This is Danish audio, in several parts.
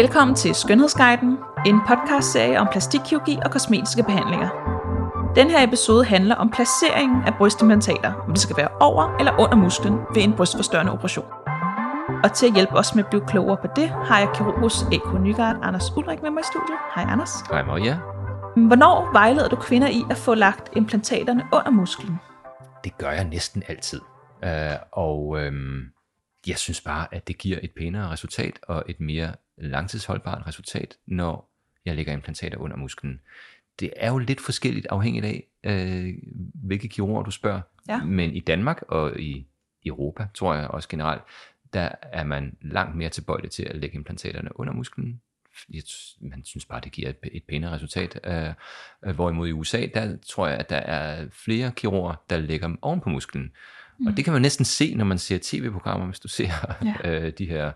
Velkommen til Skønhedsguiden, en podcastserie om plastikkirurgi og kosmetiske behandlinger. Den her episode handler om placeringen af brystimplantater, om det skal være over eller under musklen ved en brystforstørrende operation. Og til at hjælpe os med at blive klogere på det, har jeg kirurgus AK Nygaard Anders Ulrik med mig i studiet. Hej Anders. Hej Maria. Hvornår vejleder du kvinder i at få lagt implantaterne under musklen? Det gør jeg næsten altid. Uh, og øhm, jeg synes bare, at det giver et pænere resultat og et mere langtidsholdbart resultat, når jeg lægger implantater under musklen. Det er jo lidt forskelligt afhængigt af, øh, hvilke kirurger du spørger. Ja. Men i Danmark og i Europa, tror jeg også generelt, der er man langt mere tilbøjelig til at lægge implantaterne under musklen. Jeg, man synes bare, det giver et, et pænere resultat. Øh, hvorimod i USA, der tror jeg, at der er flere kirurger, der lægger dem oven på musklen. Mm. Og det kan man næsten se, når man ser tv-programmer, hvis du ser ja. øh, de her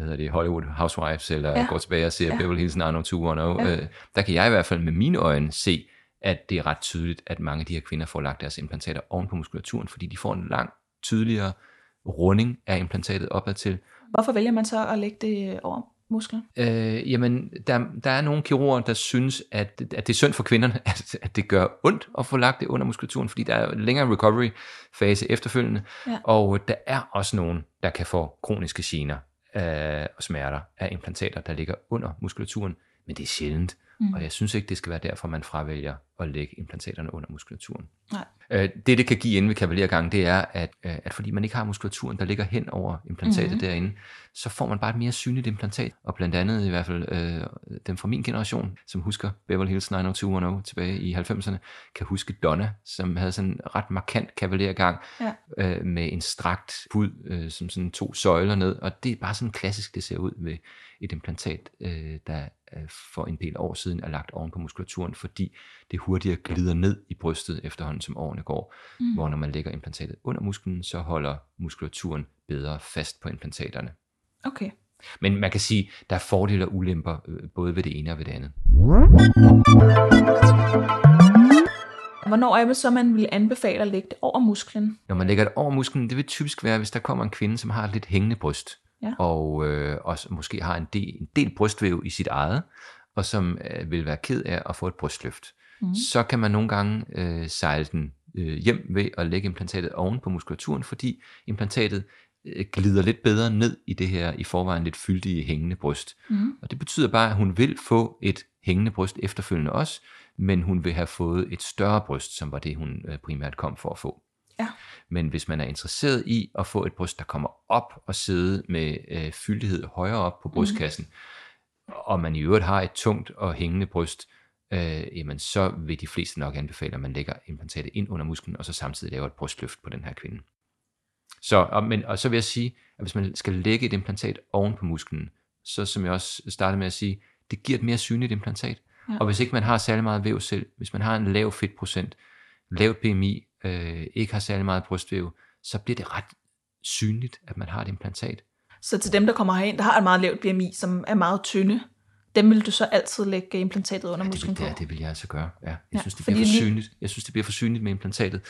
hvad hedder det, Hollywood Housewives, eller ja. går tilbage og ser ja. Beverly Hills 90210. Ja. Øh, der kan jeg i hvert fald med mine øjne se, at det er ret tydeligt, at mange af de her kvinder får lagt deres implantater oven på muskulaturen, fordi de får en lang, tydeligere runding af implantatet opad til. Hvorfor vælger man så at lægge det over muskler? Øh, jamen, der, der er nogle kirurger, der synes, at, at det er synd for kvinderne, at, at det gør ondt at få lagt det under muskulaturen, fordi der er længere recovery-fase efterfølgende, ja. og der er også nogen, der kan få kroniske gener øh, og smerter af implantater, der ligger under muskulaturen, men det er sjældent. Mm. Og jeg synes ikke, det skal være derfor, man fravælger at lægge implantaterne under muskulaturen. Nej. Øh, det, det kan give inde ved kavalergang, det er, at, øh, at fordi man ikke har muskulaturen, der ligger hen over implantatet mm-hmm. derinde, så får man bare et mere synligt implantat. Og blandt andet i hvert fald øh, dem fra min generation, som husker Beverly Hills 90210 tilbage i 90'erne, kan huske Donna, som havde sådan en ret markant kavalergang ja. øh, med en strakt bud, øh, som sådan to søjler ned. Og det er bare sådan klassisk, det ser ud ved et implantat, øh, der for en del år siden er lagt oven på muskulaturen, fordi det hurtigere glider ned i brystet efterhånden som årene går. Mm. Hvor når man lægger implantatet under musklen, så holder muskulaturen bedre fast på implantaterne. Okay. Men man kan sige, der er fordele og ulemper øh, både ved det ene og ved det andet. Hvornår er det så, man vil anbefale at lægge det over musklen? Når man lægger det over musklen, det vil typisk være, hvis der kommer en kvinde, som har et lidt hængende bryst ja. og øh, også måske har en del, en del brystvæv i sit eget, og som øh, vil være ked af at få et brystløft. Mm. Så kan man nogle gange øh, sejle den øh, hjem ved at lægge implantatet oven på muskulaturen, fordi implantatet øh, glider lidt bedre ned i det her i forvejen lidt fyldige hængende bryst. Mm. Og det betyder bare, at hun vil få et hængende bryst efterfølgende også, men hun vil have fået et større bryst, som var det, hun øh, primært kom for at få. Ja. Men hvis man er interesseret i at få et bryst, der kommer op og sidde med øh, fyldighed højere op på mhm. brystkassen, mm. og man i øvrigt har et tungt og hængende bryst, øh, jamen så vil de fleste nok anbefale, at man lægger implantatet ind under musklen, og så samtidig laver et brystløft på den her kvinde. Så, og, men, og så vil jeg sige, at hvis man skal lægge et implantat oven på musklen, så som jeg også startede med at sige, det giver et mere synligt implantat. Ja. Og hvis ikke man har særlig meget væv selv, hvis man har en lav fedtprocent, lavt BMI, øh, ikke har særlig meget brystvæv, så bliver det ret synligt, at man har et implantat. Så til dem, der kommer herind, der har et meget lavt BMI, som er meget tynde, dem vil du så altid lægge implantatet under ja, musklen på? Ja, det vil jeg altså gøre. Ja. Jeg, ja, synes, det bliver for synligt. jeg synes, det bliver for synligt med implantatet,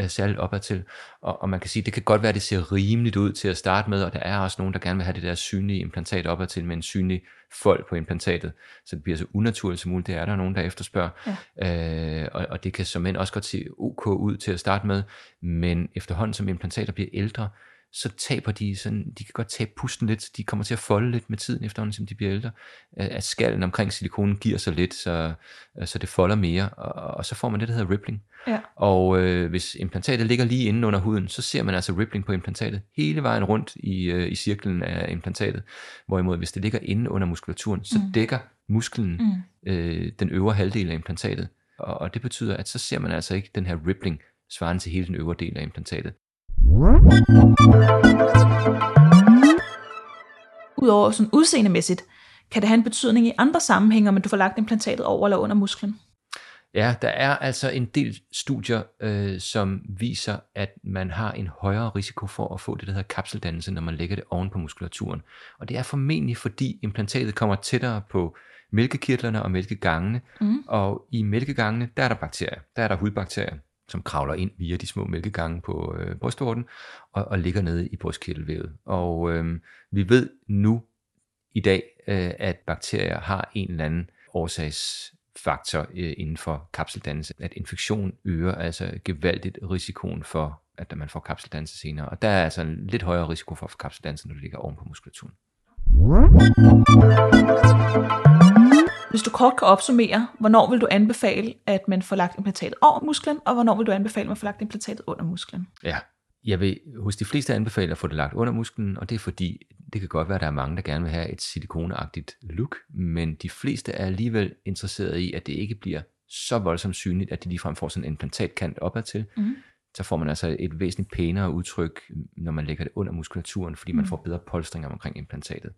uh, særligt opad til. Og, og man kan sige, det kan godt være, at det ser rimeligt ud til at starte med, og der er også nogen, der gerne vil have det der synlige implantat opad til, med en synlig fold på implantatet, så det bliver så unaturligt som muligt. Det er der nogen, der efterspørger. Ja. Uh, og, og det kan som end også godt se ok ud til at starte med, men efterhånden som implantater bliver ældre, så taber de sådan, de kan godt tabe pusten lidt, de kommer til at folde lidt med tiden efterhånden, som de bliver ældre, at skallen omkring silikonen giver sig lidt, så, så det folder mere, og, og så får man det, der hedder rippling. Ja. Og øh, hvis implantatet ligger lige inde under huden, så ser man altså rippling på implantatet hele vejen rundt i, øh, i cirklen af implantatet. Hvorimod hvis det ligger inde under muskulaturen, så mm. dækker musklen mm. øh, den øvre halvdel af implantatet. Og, og det betyder, at så ser man altså ikke den her rippling svarende til hele den øvre del af implantatet. Udover sådan udseendemæssigt, kan det have en betydning i andre sammenhænge, om du får lagt implantatet over eller under musklen? Ja, der er altså en del studier, øh, som viser, at man har en højere risiko for at få det, der hedder kapseldannelse, når man lægger det oven på muskulaturen. Og det er formentlig, fordi implantatet kommer tættere på mælkekirtlerne og mælkegangene, mm. og i mælkegangene, der er der bakterier, der er der hudbakterier som kravler ind via de små mælkegange på øh, brystvorten og, og ligger nede i brystkirtelvævet. Og øh, vi ved nu i dag, øh, at bakterier har en eller anden årsagsfaktor øh, inden for kapseldannelse, at infektion øger altså gevaldigt risikoen for, at man får kapseldannelse senere. Og der er altså en lidt højere risiko for at få kapseldannelse, når det ligger oven på muskulaturen. Kort kan opsummere, hvornår vil du anbefale, at man får lagt implantatet over musklen, og hvornår vil du anbefale, at man får lagt implantatet under musklen? Ja, jeg vil hos de fleste anbefale at få det lagt under musklen, og det er fordi, det kan godt være, at der er mange, der gerne vil have et silikoneagtigt look, men de fleste er alligevel interesseret i, at det ikke bliver så voldsomt synligt, at de ligefrem får sådan en implantatkant opad til. Mm. Så får man altså et væsentligt pænere udtryk, når man lægger det under muskulaturen, fordi mm. man får bedre polstringer omkring implantatet.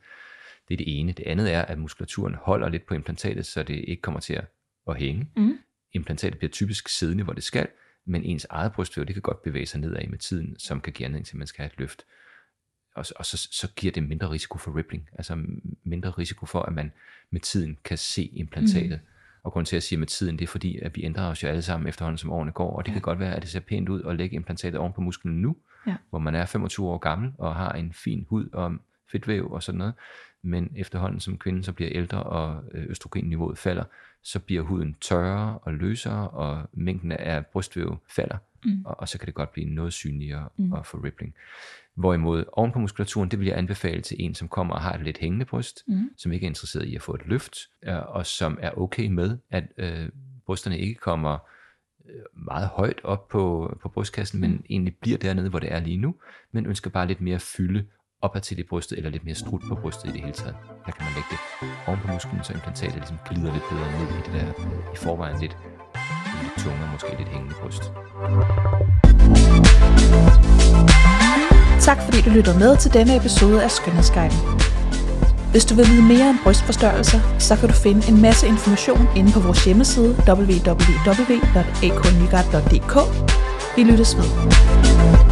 Det er det ene. Det andet er, at muskulaturen holder lidt på implantatet, så det ikke kommer til at hænge. Mm. Implantatet bliver typisk siddende, hvor det skal, men ens eget brystvæv, det kan godt bevæge sig nedad med tiden, som kan give anledning til, at man skal have et løft. Og, og så, så giver det mindre risiko for rippling, altså mindre risiko for, at man med tiden kan se implantatet. Mm. Og grund til at sige med tiden, det er fordi, at vi ændrer os jo alle sammen efterhånden, som årene går, og det ja. kan godt være, at det ser pænt ud at lægge implantatet oven på musklen nu, ja. hvor man er 25 år gammel og har en fin hud og fedtvæv og sådan noget men efterhånden som kvinden så bliver ældre og øh, østrogenniveauet falder, så bliver huden tørre og løsere, og mængden af brystvæv falder, mm. og, og så kan det godt blive noget synligere mm. og få rippling. Hvorimod oven på muskulaturen, det vil jeg anbefale til en, som kommer og har et lidt hængende bryst, mm. som ikke er interesseret i at få et løft, øh, og som er okay med, at øh, brysterne ikke kommer øh, meget højt op på, på brystkassen, men mm. egentlig bliver dernede, hvor det er lige nu, men ønsker bare lidt mere fylde opad til i brystet, eller lidt mere strut på brystet i det hele taget. Der kan man lægge det oven på musklen, så implantatet ligesom glider lidt bedre ned i det der i forvejen lidt, lidt tunge og måske lidt hængende bryst. Tak fordi du lytter med til denne episode af Skønhedsguiden. Hvis du vil vide mere om brystforstørrelser, så kan du finde en masse information inde på vores hjemmeside www.aknygaard.dk. Vi lyttes ved.